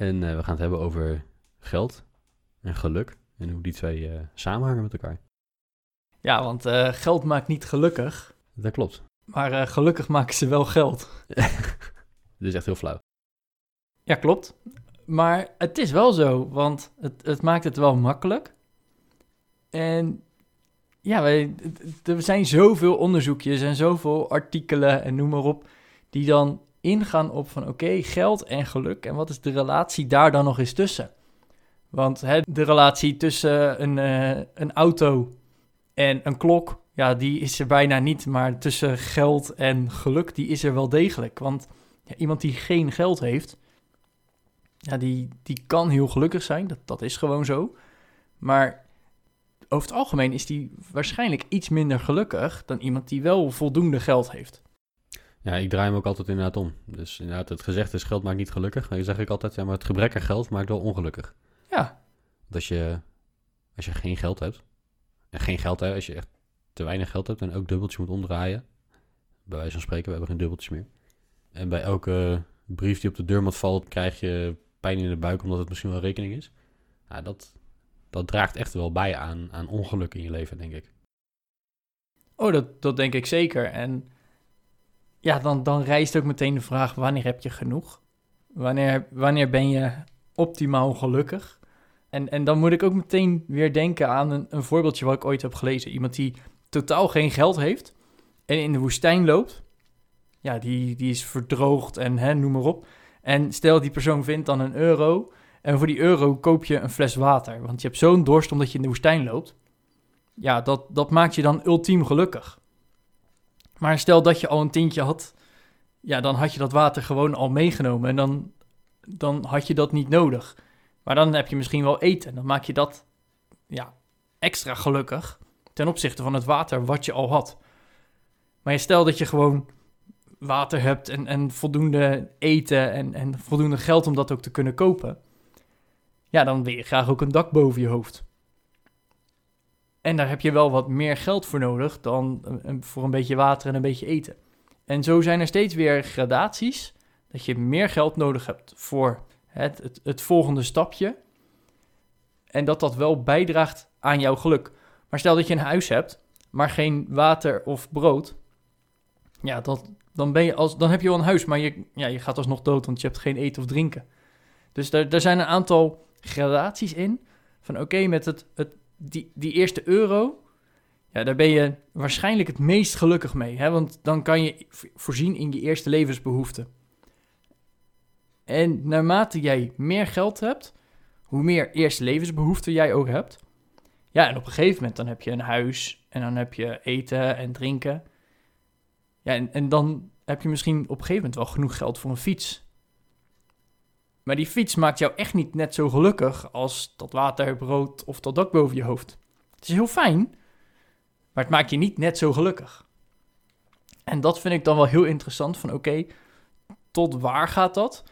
En eh, we gaan het hebben over geld en geluk en hoe die twee eh, samenhangen met elkaar. Ja, want eh, geld maakt niet gelukkig, Dat klopt. maar gelukkig maken ze wel geld. Dit is echt heel flauw. Ja, klopt. Maar het is wel zo, want het, het maakt het wel makkelijk. En ja, wij, er zijn zoveel onderzoekjes en zoveel artikelen en noem maar op, die dan ingaan op van oké, geld en geluk. En wat is de relatie daar dan nog eens tussen? Want hè, de relatie tussen een, eh, een auto en een klok, ja, die is er bijna niet. Maar tussen geld en geluk, die is er wel degelijk. Want ja, iemand die geen geld heeft, ja, die, die kan heel gelukkig zijn. Dat, dat is gewoon zo. Maar over het algemeen is die waarschijnlijk iets minder gelukkig dan iemand die wel voldoende geld heeft. Ja, ik draai hem ook altijd inderdaad om. Dus inderdaad, het gezegd is geld maakt niet gelukkig. Dan zeg ik altijd, ja, maar het gebrek aan geld maakt wel ongelukkig. Ja, Want als je, als je geen geld hebt, en geen geld hebt, als je echt te weinig geld hebt en ook dubbeltjes moet omdraaien, bij wijze van spreken, we hebben geen dubbeltjes meer. En bij elke brief die op de deurmat valt, krijg je pijn in de buik omdat het misschien wel rekening is. Ja, dat, dat draagt echt wel bij aan, aan ongeluk in je leven, denk ik. oh, dat, dat denk ik zeker. En ja, dan, dan rijst ook meteen de vraag, wanneer heb je genoeg? Wanneer, wanneer ben je optimaal gelukkig? En, en dan moet ik ook meteen weer denken aan een, een voorbeeldje wat ik ooit heb gelezen. Iemand die totaal geen geld heeft en in de woestijn loopt. Ja, die, die is verdroogd en hè, noem maar op. En stel die persoon vindt dan een euro. En voor die euro koop je een fles water. Want je hebt zo'n dorst omdat je in de woestijn loopt. Ja, dat, dat maakt je dan ultiem gelukkig. Maar stel dat je al een tientje had. Ja, dan had je dat water gewoon al meegenomen. En dan, dan had je dat niet nodig. Maar dan heb je misschien wel eten. Dan maak je dat ja, extra gelukkig. Ten opzichte van het water wat je al had. Maar stel dat je gewoon water hebt en, en voldoende eten en, en voldoende geld om dat ook te kunnen kopen. Ja, dan wil je graag ook een dak boven je hoofd. En daar heb je wel wat meer geld voor nodig dan een- een- voor een beetje water en een beetje eten. En zo zijn er steeds weer gradaties dat je meer geld nodig hebt voor het, het, volgende stapje. En dat dat wel bijdraagt aan jouw geluk. Maar stel dat je een huis hebt, maar geen water of brood. Ja, dat, dan, ben je als, dan heb je wel een huis, maar je, ja, je gaat alsnog dood, want je hebt geen eten of drinken. Dus daar, daar zijn een aantal gradaties in. Van oké, met het, het, die, die eerste euro, ja, daar ben je waarschijnlijk het meest gelukkig mee. Hè? Want dan kan je voorzien in je eerste levensbehoeften. En naarmate jij meer geld hebt, hoe meer eerste levensbehoeften jij ook hebt. Ja, en op een gegeven moment dan heb je een huis en dan heb je eten en drinken. Ja, en, en dan heb je misschien op een gegeven moment wel genoeg geld voor een fiets. Maar die fiets maakt jou echt niet net zo gelukkig als dat water, brood of dat dak boven je hoofd. Het is heel fijn, maar het maakt je niet net zo gelukkig. En dat vind ik dan wel heel interessant van oké, tot waar gaat dat?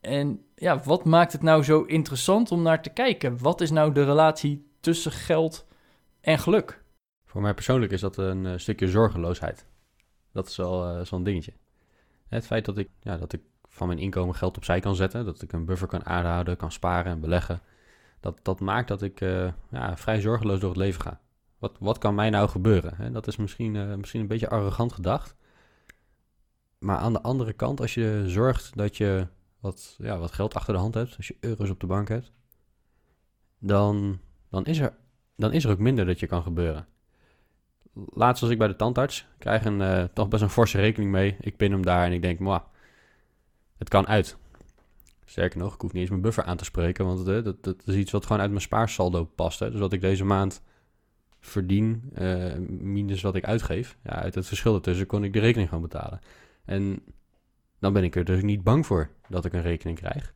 En ja, wat maakt het nou zo interessant om naar te kijken? Wat is nou de relatie tussen geld en geluk? Voor mij persoonlijk is dat een eh, stukje zorgeloosheid. Dat is wel eh, zo'n dingetje. Het feit dat ik, ja, dat ik van mijn inkomen geld opzij kan zetten, dat ik een buffer kan aanhouden, kan sparen en beleggen, dat, dat maakt dat ik eh, ja, vrij zorgeloos door het leven ga. Wat, wat kan mij nou gebeuren? Hè? Dat is misschien, eh, misschien een beetje arrogant gedacht. Maar aan de andere kant, als je zorgt dat je wat, ja, wat geld achter de hand hebt, als je euro's op de bank hebt, dan, dan, is er, dan is er ook minder dat je kan gebeuren laatst was ik bij de tandarts. Krijg een eh, toch best een forse rekening mee. Ik pin hem daar en ik denk, "Mwah, het kan uit. Sterker nog, ik hoef niet eens mijn buffer aan te spreken, want eh, dat, dat is iets wat gewoon uit mijn spaarsaldo past. Hè. Dus wat ik deze maand verdien, eh, minus wat ik uitgeef. Ja, uit het verschil ertussen kon ik de rekening gewoon betalen. En dan ben ik er dus niet bang voor dat ik een rekening krijg. Daar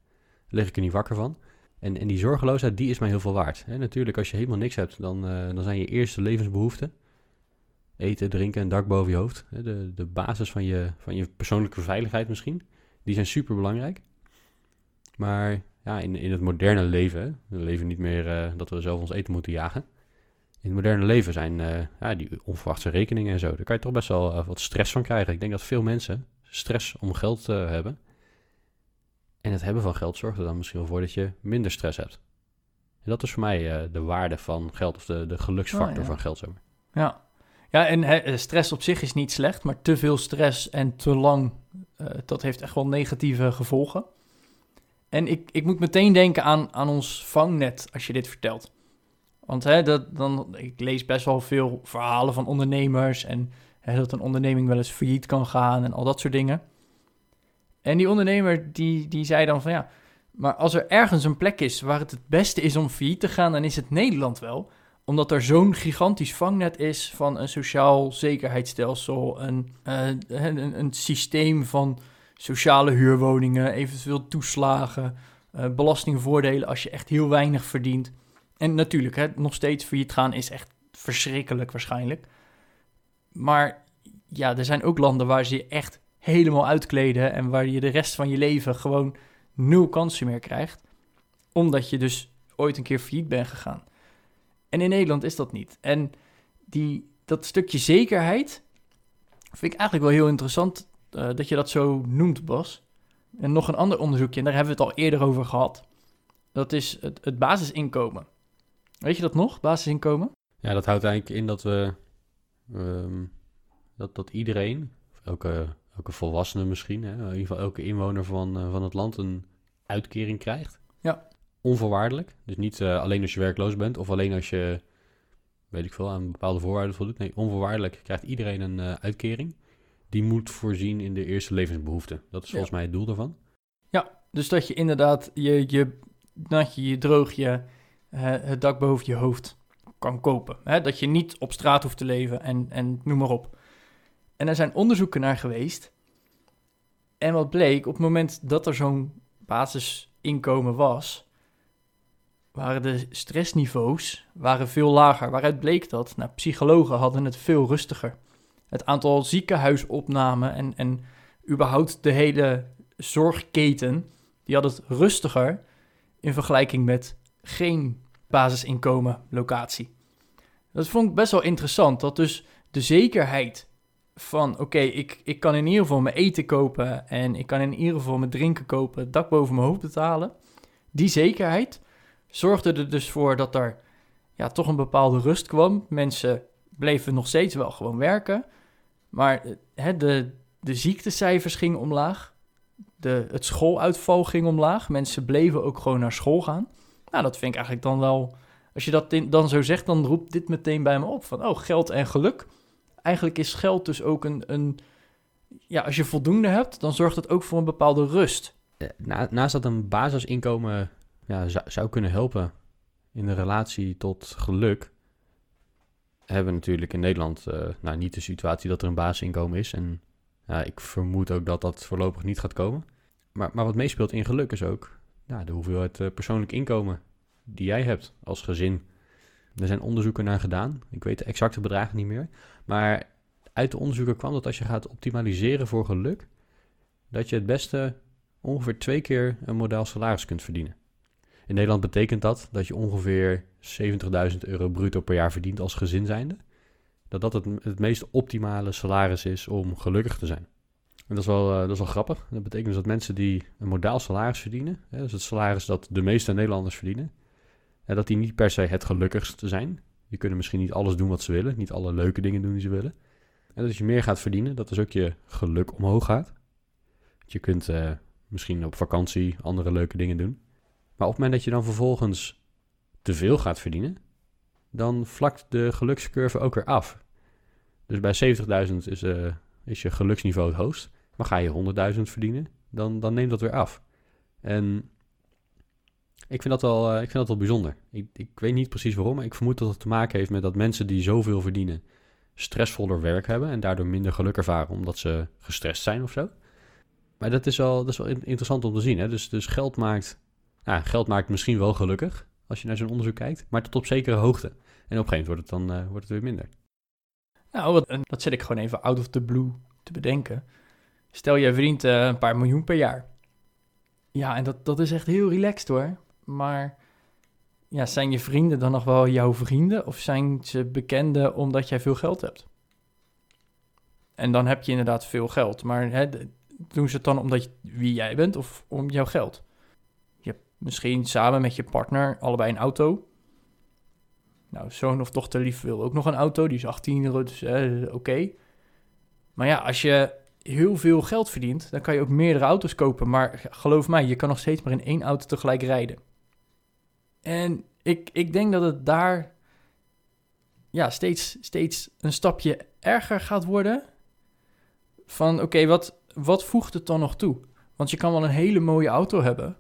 lig ik er niet wakker van. En, en die zorgeloosheid, die is mij heel veel waard. Natuurlijk, als je helemaal niks hebt, dan, eh, dan zijn je eerste levensbehoeften... eten, drinken en dak boven je hoofd. Hè? De, de basis van je, van je persoonlijke veiligheid misschien. Die zijn super belangrijk. Maar ja, in, in het moderne leven, we leven niet meer eh, dat we zelf ons eten moeten jagen. In het moderne leven zijn eh, ja, die onverwachte rekeningen en zo. Daar kan je toch best wel eh, wat stress van krijgen. Ik denk dat veel mensen stress om geld hebben. En het hebben van geld zorgt er dan misschien wel voor dat je minder stress hebt. En dat is voor mij de waarde van geld, of de, de geluksfactor Oh, ja. van geld. Zeg maar. Ja, ja en hè, stress op zich is niet slecht, maar te veel stress en te lang, eh, dat heeft echt wel negatieve gevolgen. En ik, ik moet meteen denken aan, aan ons vangnet als je dit vertelt. Want hè, dat, dan, ik lees best wel veel verhalen van ondernemers en dat een onderneming wel eens failliet kan gaan en al dat soort dingen. En die ondernemer die, die zei dan van ja, maar als er ergens een plek is waar het het beste is om failliet te gaan, dan is het Nederland wel omdat er zo'n gigantisch vangnet is van een sociaal zekerheidsstelsel, een, eh, een, systeem van sociale huurwoningen, eventueel toeslagen, eh, belastingvoordelen als je echt heel weinig verdient. En natuurlijk, hè, nog steeds failliet gaan is echt verschrikkelijk waarschijnlijk. Maar ja, er zijn ook landen waar ze je echt helemaal uitkleden en waar je de rest van je leven gewoon nul kansen meer krijgt, omdat je dus ooit een keer failliet bent gegaan. En in Nederland is dat niet. En die, dat stukje zekerheid vind ik eigenlijk wel heel interessant uh, dat je dat zo noemt, Bas. En nog een ander onderzoekje, en daar hebben we het al eerder over gehad. Dat is het, het basisinkomen. Weet je dat nog, basisinkomen? Ja, dat houdt eigenlijk in dat we... Um, dat, dat iedereen, elke, elke volwassene misschien... Hè, in ieder geval elke inwoner van, uh, van het land een uitkering krijgt. Ja onvoorwaardelijk. Dus niet uh, alleen als je werkloos bent of alleen als je, weet ik veel, aan bepaalde voorwaarden voldoet. Nee, onvoorwaardelijk krijgt iedereen een uh, uitkering. Die moet voorzien in de eerste levensbehoeften. Dat is volgens mij het doel daarvan. Ja, dus dat je inderdaad je, je natje, je droog, je, uh, het dak boven je hoofd kan kopen. Hè? Dat je niet op straat hoeft te leven en, en noem maar op. En er zijn onderzoeken naar geweest. En wat bleek, op het moment dat er zo'n basisinkomen was, waren de stressniveaus waren veel lager. Waaruit bleek dat? Nou, psychologen hadden het veel rustiger. Het aantal ziekenhuisopnamen en, en überhaupt de hele zorgketen, die had het rustiger in vergelijking met geen basisinkomen locatie. Dat vond ik best wel interessant, dat dus de zekerheid van, oké, ik, ik kan in ieder geval mijn eten kopen en ik kan in ieder geval mijn drinken kopen, dak boven mijn hoofd betalen, die zekerheid zorgde er dus voor dat er ja, toch een bepaalde rust kwam. Mensen bleven nog steeds wel gewoon werken. Maar hè, de, de ziektecijfers gingen omlaag. De, het schooluitval ging omlaag. Mensen bleven ook gewoon naar school gaan. Nou, dat vind ik eigenlijk dan wel... Als je dat dan zo zegt, dan roept dit meteen bij me op. Van, oh, geld en geluk. Eigenlijk is geld dus ook een... een ja, als je voldoende hebt, dan zorgt het ook voor een bepaalde rust. Na, naast dat een basisinkomen ja, zou, zou kunnen helpen in de relatie tot geluk, hebben we natuurlijk in Nederland uh, nou, niet de situatie dat er een basisinkomen is. En ik vermoed ook dat dat voorlopig niet gaat komen. Maar, maar wat meespeelt in geluk is ook ja, de hoeveelheid uh, persoonlijk inkomen die jij hebt als gezin. Er zijn onderzoeken naar gedaan. Ik weet de exacte bedragen niet meer. Maar uit de onderzoeken kwam dat als je gaat optimaliseren voor geluk, dat je het beste ongeveer twee keer een modaal salaris kunt verdienen. In Nederland betekent dat dat je ongeveer 70.000 euro bruto per jaar verdient als gezin zijnde. Dat dat het, het meest optimale salaris is om gelukkig te zijn. En dat is wel, uh, dat is wel grappig. Dat betekent dus dat mensen die een modaal salaris verdienen, hè, dus het salaris dat de meeste Nederlanders verdienen, dat die niet per se het gelukkigste zijn. Die kunnen misschien niet alles doen wat ze willen, niet alle leuke dingen doen die ze willen. En dat als je meer gaat verdienen, dat dus ook je geluk omhoog gaat. Je kunt uh, misschien op vakantie andere leuke dingen doen. Maar op het moment dat je dan vervolgens te veel gaat verdienen, dan vlakt de gelukscurve ook weer af. Dus bij 70.000 is, uh, is je geluksniveau het hoogst. Maar ga je 100.000 verdienen, dan, dan neemt dat weer af. En ik vind dat wel, uh, ik vind dat wel bijzonder. Ik, ik weet niet precies waarom, maar ik vermoed dat het te maken heeft met dat mensen die zoveel verdienen stressvoller werk hebben en daardoor minder geluk ervaren omdat ze gestrest zijn of zo. Maar dat is wel, dat is wel interessant om te zien. Hè? Dus, dus geld maakt Nou, geld maakt misschien wel gelukkig als je naar zo'n onderzoek kijkt, maar tot op zekere hoogte. En op een gegeven moment wordt het dan eh, wordt het weer minder. Nou, wat, en dat zet ik gewoon even out of the blue te bedenken. Stel je vriend eh, een paar miljoen per jaar. Ja, en dat, dat is echt heel relaxed hoor. Maar ja, zijn je vrienden dan nog wel jouw vrienden? Of zijn ze bekenden omdat jij veel geld hebt? En dan heb je inderdaad veel geld. Maar hè, doen ze het dan omdat je, wie jij bent of om jouw geld? Misschien samen met je partner allebei een auto. Nou, zoon of dochter lief wil ook nog een auto. Die is 18 euro, dus eh, oké. Maar ja, als je heel veel geld verdient, dan kan je ook meerdere auto's kopen. Maar geloof mij, je kan nog steeds maar in één auto tegelijk rijden. En ik, ik denk dat het daar ja, steeds, steeds een stapje erger gaat worden. Van oké, wat, wat voegt het dan nog toe? Want je kan wel een hele mooie auto hebben.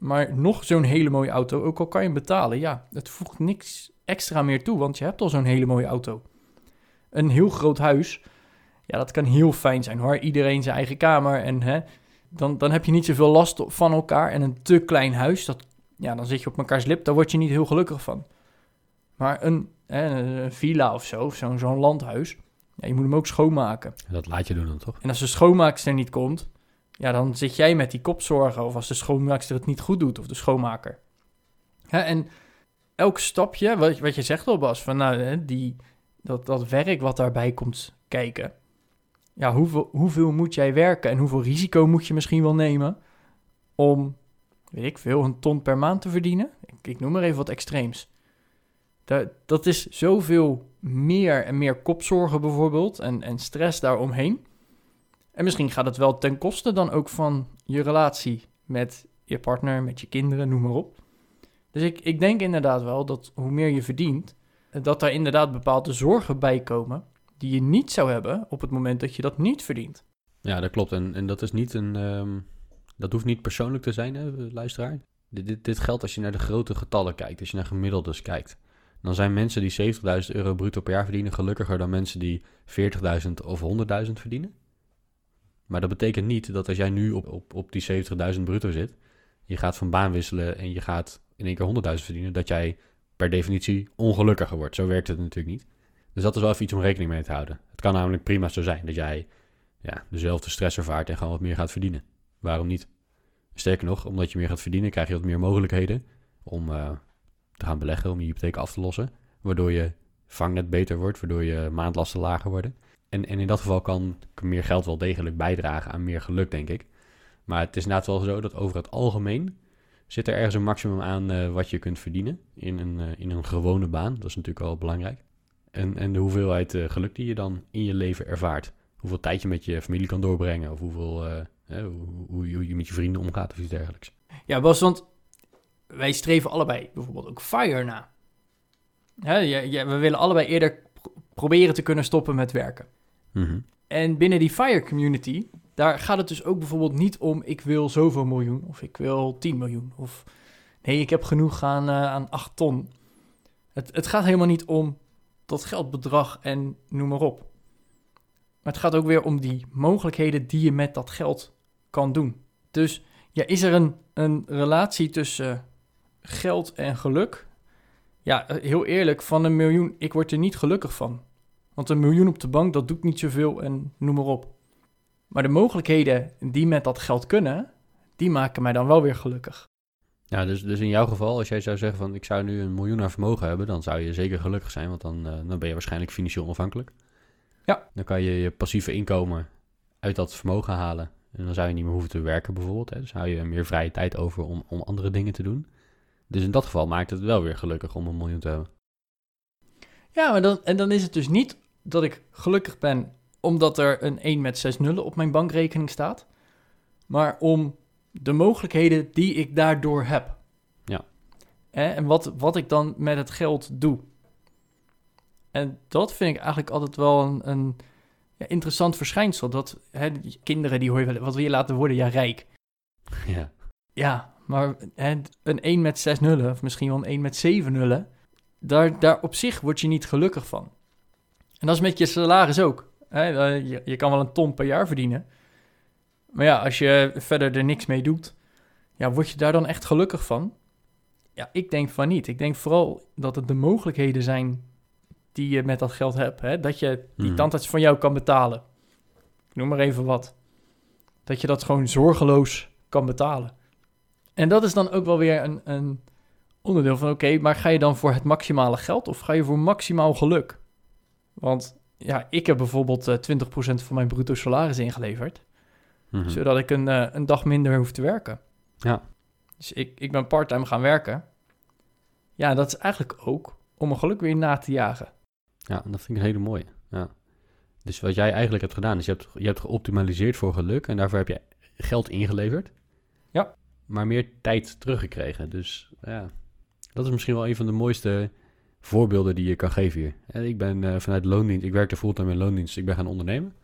Maar nog zo'n hele mooie auto, ook al kan je hem betalen, ja, het voegt niks extra meer toe, want je hebt al zo'n hele mooie auto. Een heel groot huis, ja, dat kan heel fijn zijn hoor. Iedereen zijn eigen kamer en hè, dan, dan heb je niet zoveel last van elkaar. En een te klein huis, dat, ja, dan zit je op elkaars lip, daar word je niet heel gelukkig van. Maar een, hè, een villa of zo, of zo'n zo'n landhuis, ja, je moet hem ook schoonmaken. Dat laat je doen dan toch? En als de schoonmaakster niet komt, ja, dan zit jij met die kopzorgen. Of als de schoonmaakster het niet goed doet, of de schoonmaker. En elk stapje, wat, wat je zegt al, Bas, van nou, die, dat, dat werk wat daarbij komt kijken. Ja, hoeveel, hoeveel moet jij werken en hoeveel risico moet je misschien wel nemen om, weet ik veel, een ton per maand te verdienen? Ik, ik noem maar even wat extreems. Dat, dat is zoveel meer en meer kopzorgen bijvoorbeeld en, en stress daaromheen. En misschien gaat het wel ten koste dan ook van je relatie met je partner, met je kinderen, noem maar op. Dus ik, ik denk inderdaad wel dat hoe meer je verdient, dat daar inderdaad bepaalde zorgen bij komen die je niet zou hebben op het moment dat je dat niet verdient. Ja, dat klopt. En, en dat is niet een. ehm, dat hoeft niet persoonlijk te zijn, hè, luisteraar. Dit, dit, dit geldt als je naar de grote getallen kijkt, als je naar gemiddeldes kijkt. Dan zijn mensen die 70.000 euro bruto per jaar verdienen gelukkiger dan mensen die 40.000 of 100.000 verdienen. Maar dat betekent niet dat als jij nu op, op, op die 70.000 bruto zit, je gaat van baan wisselen en je gaat in één keer 100.000 verdienen, dat jij per definitie ongelukkiger wordt. Zo werkt het natuurlijk niet. Dus dat is wel even iets om rekening mee te houden. Het kan namelijk prima zo zijn dat jij ja, dezelfde stress ervaart en gewoon wat meer gaat verdienen. Waarom niet? Sterker nog, omdat je meer gaat verdienen, krijg je wat meer mogelijkheden om eh, te gaan beleggen, om je hypotheek af te lossen. Waardoor je vangnet beter wordt, waardoor je maandlasten lager worden. En, en in dat geval kan meer geld wel degelijk bijdragen aan meer geluk, denk ik. Maar het is inderdaad wel zo dat over het algemeen zit er ergens een maximum aan eh, wat je kunt verdienen in een, eh, in een gewone baan. Dat is natuurlijk wel belangrijk. En, en de hoeveelheid eh, geluk die je dan in je leven ervaart. Hoeveel tijd je met je familie kan doorbrengen. Of hoeveel, hoe, hoe je- hoe je met je vrienden omgaat of iets dergelijks. Ja, Bas, want wij streven allebei bijvoorbeeld ook FIRE na. Ja, ja, we willen allebei eerder pro- proberen te kunnen stoppen met werken. Mhm. En binnen die FIRE community, daar gaat het dus ook bijvoorbeeld niet om ik wil zoveel miljoen of ik wil 10 miljoen of nee, ik heb genoeg aan, eh, aan 8 ton. Het, het gaat helemaal niet om dat geldbedrag en noem maar op. Maar het gaat ook weer om die mogelijkheden die je met dat geld kan doen. Dus ja, is er een, een relatie tussen geld en geluk? Ja, eh, heel eerlijk, van een miljoen, ik word er niet gelukkig van. Want een miljoen op de bank, dat doet niet zoveel en noem maar op. Maar de mogelijkheden die met dat geld kunnen, die maken mij dan wel weer gelukkig. Ja, dus, dus in jouw geval, als jij zou zeggen van ik zou nu een miljoen aan vermogen hebben, dan zou je zeker gelukkig zijn, want dan, eh, dan ben je waarschijnlijk financieel onafhankelijk. Ja. Dan kan je je passieve inkomen uit dat vermogen halen. En dan zou je niet meer hoeven te werken bijvoorbeeld. Hè. Dus hou je meer vrije tijd over om, om andere dingen te doen. Dus in dat geval maakt het wel weer gelukkig om een miljoen te hebben. Ja, maar dan, en dan is het dus niet dat ik gelukkig ben omdat er een 1 met 6 nullen op mijn bankrekening staat, maar om de mogelijkheden die ik daardoor heb. Ja. En wat, wat ik dan met het geld doe. En dat vind ik eigenlijk altijd wel een, een ja, interessant verschijnsel. Dat hè, kinderen die hoor je wel, wat wil je laten worden? Ja, rijk. ja. Ja, maar hè, een 1 met 6 nullen, of misschien wel een 1 met 7 nullen, daar, daar op zich word je niet gelukkig van. En dat is met je salaris ook. Hè? Eh, Je, je kan wel een ton per jaar verdienen. Maar ja, als je verder er niks mee doet, Ja, word je daar dan echt gelukkig van? Ja, ik denk van niet. Ik denk vooral dat het de mogelijkheden zijn die je met dat geld hebt. Hè? Dat je die Mhm. tandarts van jou kan betalen. Ik noem maar even wat. Dat je dat gewoon zorgeloos kan betalen. En dat is dan ook wel weer een, een onderdeel van... oké, maar ga je dan voor het maximale geld... of ga je voor maximaal geluk? Want ja, ik heb bijvoorbeeld eh 20% van mijn bruto salaris ingeleverd... Mhm. zodat ik een, eh, een dag minder hoef te werken. Ja. Dus ik, ik ben parttime gaan werken. Ja, dat is eigenlijk ook om mijn geluk weer na te jagen. Ja, dat vind ik een hele mooie. Ja. Dus wat jij eigenlijk hebt gedaan, is je hebt, je hebt geoptimaliseerd voor geluk en daarvoor heb je geld ingeleverd. Ja. Maar meer tijd teruggekregen. Dus ja, dat is misschien wel een van de mooiste voorbeelden die je kan geven hier. En ik ben eh, vanuit loondienst, ik werkte fulltime in loondienst, ik ben gaan ondernemen.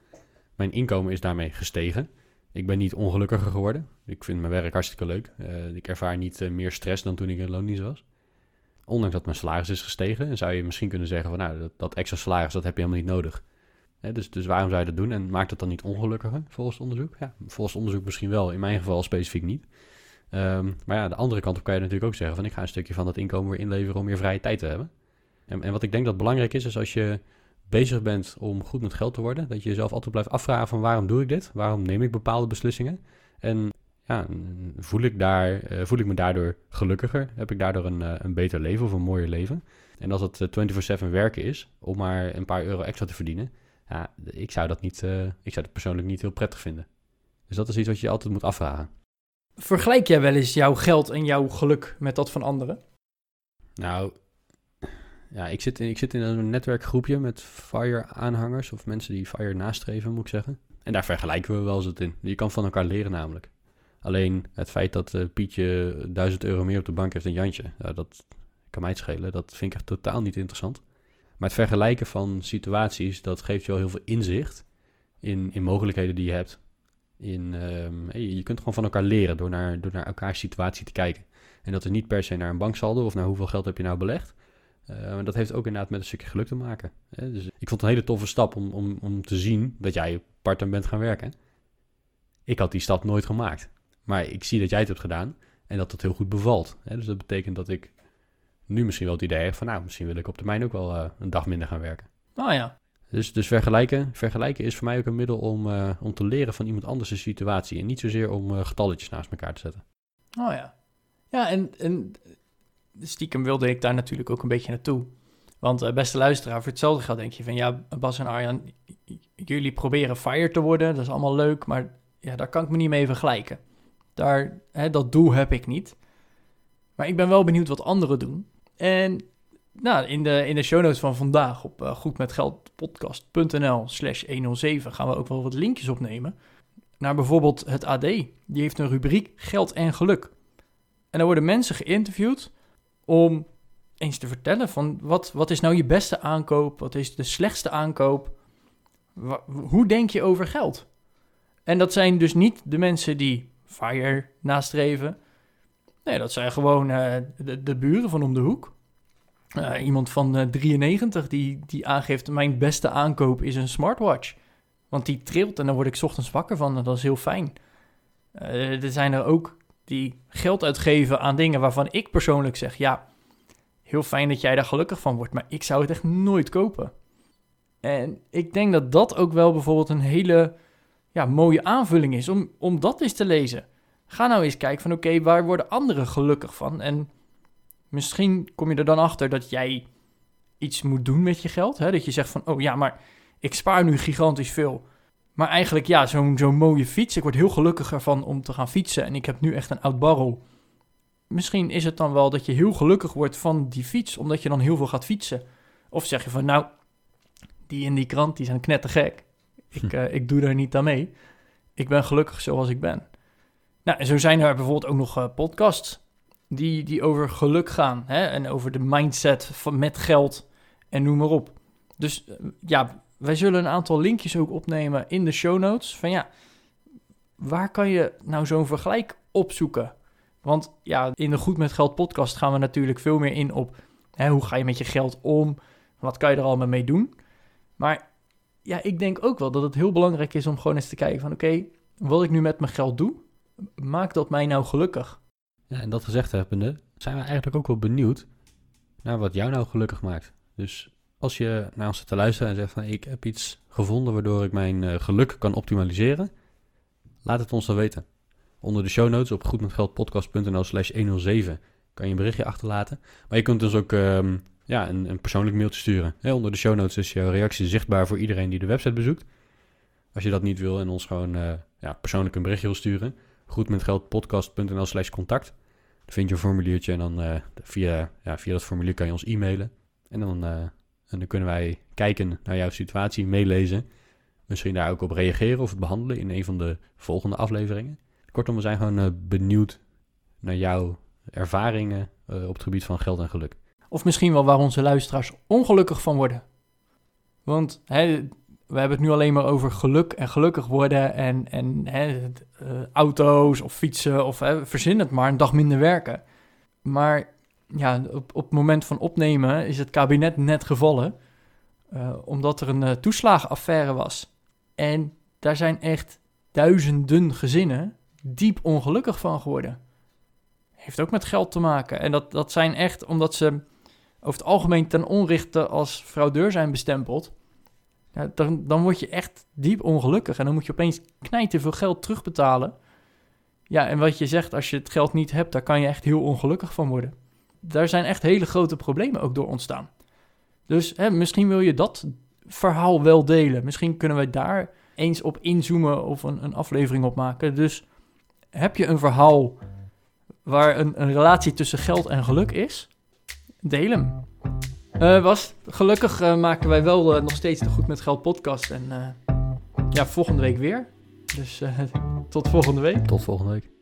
Mijn inkomen is daarmee gestegen. Ik ben niet ongelukkiger geworden. Ik vind mijn werk hartstikke leuk. Eh, ik ervaar niet eh, meer stress dan toen ik in loondienst was. Ondanks dat mijn salaris is gestegen, en zou je misschien kunnen zeggen van nou, dat, dat extra salaris, dat heb je helemaal niet nodig. Dus, dus waarom zou je dat doen? En maakt het dan niet ongelukkiger volgens onderzoek? Ja, volgens onderzoek misschien wel, in mijn geval specifiek niet. Ehm, maar ja, de andere kant op kan je natuurlijk ook zeggen van ik ga een stukje van dat inkomen weer inleveren om meer vrije tijd te hebben. En, en wat ik denk dat belangrijk is, is als je bezig bent om goed met geld te worden, dat je jezelf altijd blijft afvragen van waarom doe ik dit? Waarom neem ik bepaalde beslissingen? En ja, voel ik, daar, eh, voel ik me daardoor gelukkiger? Heb ik daardoor een, eh, een beter leven of een mooier leven? En als het eh, 24/7 werken is, om maar een paar euro extra te verdienen, ja, ik zou dat niet, eh, ik zou dat persoonlijk niet heel prettig vinden. Dus dat is iets wat je altijd moet afvragen. Vergelijk jij wel eens jouw geld en jouw geluk met dat van anderen? Nou, ja, ik zit, in, ik zit in een netwerkgroepje met FIRE-aanhangers, of mensen die FIRE nastreven, moet ik zeggen. En daar vergelijken we wel eens het in. Je kan van elkaar leren namelijk. Alleen het feit dat eh, Pietje 1000 euro meer op de bank heeft dan Jantje, nou, dat kan mij het schelen. Dat vind ik echt totaal niet interessant. Maar het vergelijken van situaties, dat geeft je wel heel veel inzicht in, in mogelijkheden die je hebt. In, ehm, je kunt gewoon van elkaar leren door naar, door naar elkaars situatie te kijken. En dat is niet per se naar een banksaldo of naar hoeveel geld heb je nou belegd. Maar dat heeft ook inderdaad met een stukje geluk te maken. Hè? Dus ik vond het een hele toffe stap om, om, om te zien dat jij part-time bent gaan werken. Ik had die stap nooit gemaakt. Maar ik zie dat jij het hebt gedaan en dat het heel goed bevalt. Hè? Dus dat betekent dat ik nu misschien wel het idee heb van... nou, misschien wil ik op termijn ook wel eh, een dag minder gaan werken. Nou ja, Dus, dus vergelijken, vergelijken is voor mij ook een middel om, eh, om te leren van iemand anders' situatie. En niet zozeer om getalletjes naast elkaar te zetten. oh ja. Ja, en, en stiekem wilde ik daar natuurlijk ook een beetje naartoe. Want eh, beste luisteraar, voor hetzelfde geld denk je van... ja, Bas en Arjan, jullie proberen fire te worden. Dat is allemaal leuk, maar ja, daar kan ik me niet mee vergelijken. Daar, hè, dat doel heb ik niet. Maar ik ben wel benieuwd wat anderen doen. En nou, in, de, in de show notes van vandaag op uh, goedmetgeldpodcast.nl slash 107 gaan we ook wel wat linkjes opnemen. Naar bijvoorbeeld het AD. Die heeft een rubriek Geld en Geluk. En daar worden mensen geïnterviewd om eens te vertellen van wat, wat is nou je beste aankoop? Wat is de slechtste aankoop? Hoe denk je over geld? En dat zijn dus niet de mensen die FIRE nastreven. Nee, dat zijn gewoon eh, de, de buren van om de hoek. Eh, iemand van eh, 93 die, die aangeeft... mijn beste aankoop is een smartwatch. Want die trilt en dan word ik ochtends wakker van. En dat is heel fijn. Eh, er zijn er ook die geld uitgeven aan dingen waarvan ik persoonlijk zeg... ja, heel fijn dat jij daar gelukkig van wordt... maar ik zou het echt nooit kopen. En ik denk dat dat ook wel bijvoorbeeld een hele ja, mooie aanvulling is... Om, om dat eens te lezen. Ga nou eens kijken van oké, waar worden anderen gelukkig van? En misschien kom je er dan achter dat jij iets moet doen met je geld. Hè? Dat je zegt van, oh ja, maar ik spaar nu gigantisch veel. Maar eigenlijk, ja, zo'n zo'n mooie fiets. Ik word heel gelukkig ervan om te gaan fietsen. En ik heb nu echt een oud barrel. Misschien is het dan wel dat je heel gelukkig wordt van die fiets. Omdat je dan heel veel gaat fietsen. Of zeg je van, nou, die in die krant, die zijn knettergek. Ik, uh, ik doe daar niet aan mee. Ik ben gelukkig zoals ik ben. Nou, en zo zijn er bijvoorbeeld ook nog uh, podcasts die, die over geluk gaan. Hè? En over de mindset van, met geld en noem maar op. Dus uh, ja, wij zullen een aantal linkjes ook opnemen in de show notes. Van ja, waar kan je nou zo'n vergelijk opzoeken? Want ja, in de Goed met Geld podcast gaan we natuurlijk veel meer in op... Hè, hoe ga je met je geld om? Wat kan je er allemaal mee doen? Maar ja, ik denk ook wel dat het heel belangrijk is om gewoon eens te kijken van... Oké, wat ik nu met mijn geld doe, maakt dat mij nou gelukkig? Ja, en dat gezegd hebbende, zijn we eigenlijk ook wel benieuwd naar wat jou nou gelukkig maakt. Dus als je naar ons zit te luisteren en zegt van ik heb iets gevonden waardoor ik mijn eh, geluk kan optimaliseren, laat het ons dan weten. Onder de show notes op goedmetgeldpodcast.nl slash 107 kan je een berichtje achterlaten. Maar je kunt ons ook ehm, ja, een, een persoonlijk mailtje sturen. Onder de show notes is jouw reactie zichtbaar voor iedereen die de website bezoekt. Als je dat niet wil en ons gewoon eh, ja, persoonlijk een berichtje wil sturen, goedmetgeldpodcast.nl slash contact. Dan vind je een formuliertje en dan eh, via, ja, via dat formulier kan je ons e-mailen. En dan, en dan kunnen wij kijken naar jouw situatie, meelezen. Misschien daar ook op reageren of het behandelen in een van de volgende afleveringen. Kortom, we zijn gewoon benieuwd naar jouw ervaringen op het gebied van geld en geluk. Of misschien wel waar onze luisteraars ongelukkig van worden. Want hè, we hebben het nu alleen maar over geluk en gelukkig worden en, en hè, uh, auto's of fietsen of hè, verzin het maar, een dag minder werken. Maar ja, op, op het moment van opnemen is het kabinet net gevallen, uh, omdat er een uh, toeslagenaffaire was. En daar zijn echt duizenden gezinnen diep ongelukkig van geworden. Heeft ook met geld te maken. En dat, dat zijn echt omdat ze over het algemeen ten onrechte als fraudeur zijn bestempeld ja, dan, dan word je echt diep ongelukkig. En dan moet je opeens knijten veel geld terugbetalen. Ja, en wat je zegt, als je het geld niet hebt, daar kan je echt heel ongelukkig van worden. Daar zijn echt hele grote problemen ook door ontstaan. Dus hè, misschien wil je dat verhaal wel delen. Misschien kunnen we daar eens op inzoomen of een, een aflevering op maken. Dus heb je een verhaal waar een, een relatie tussen geld en geluk is? Deel hem. Was, gelukkig uh, maken wij wel uh, nog steeds de Goed met Geld podcast. En ja, volgende week weer. Dus tot volgende week. Tot volgende week.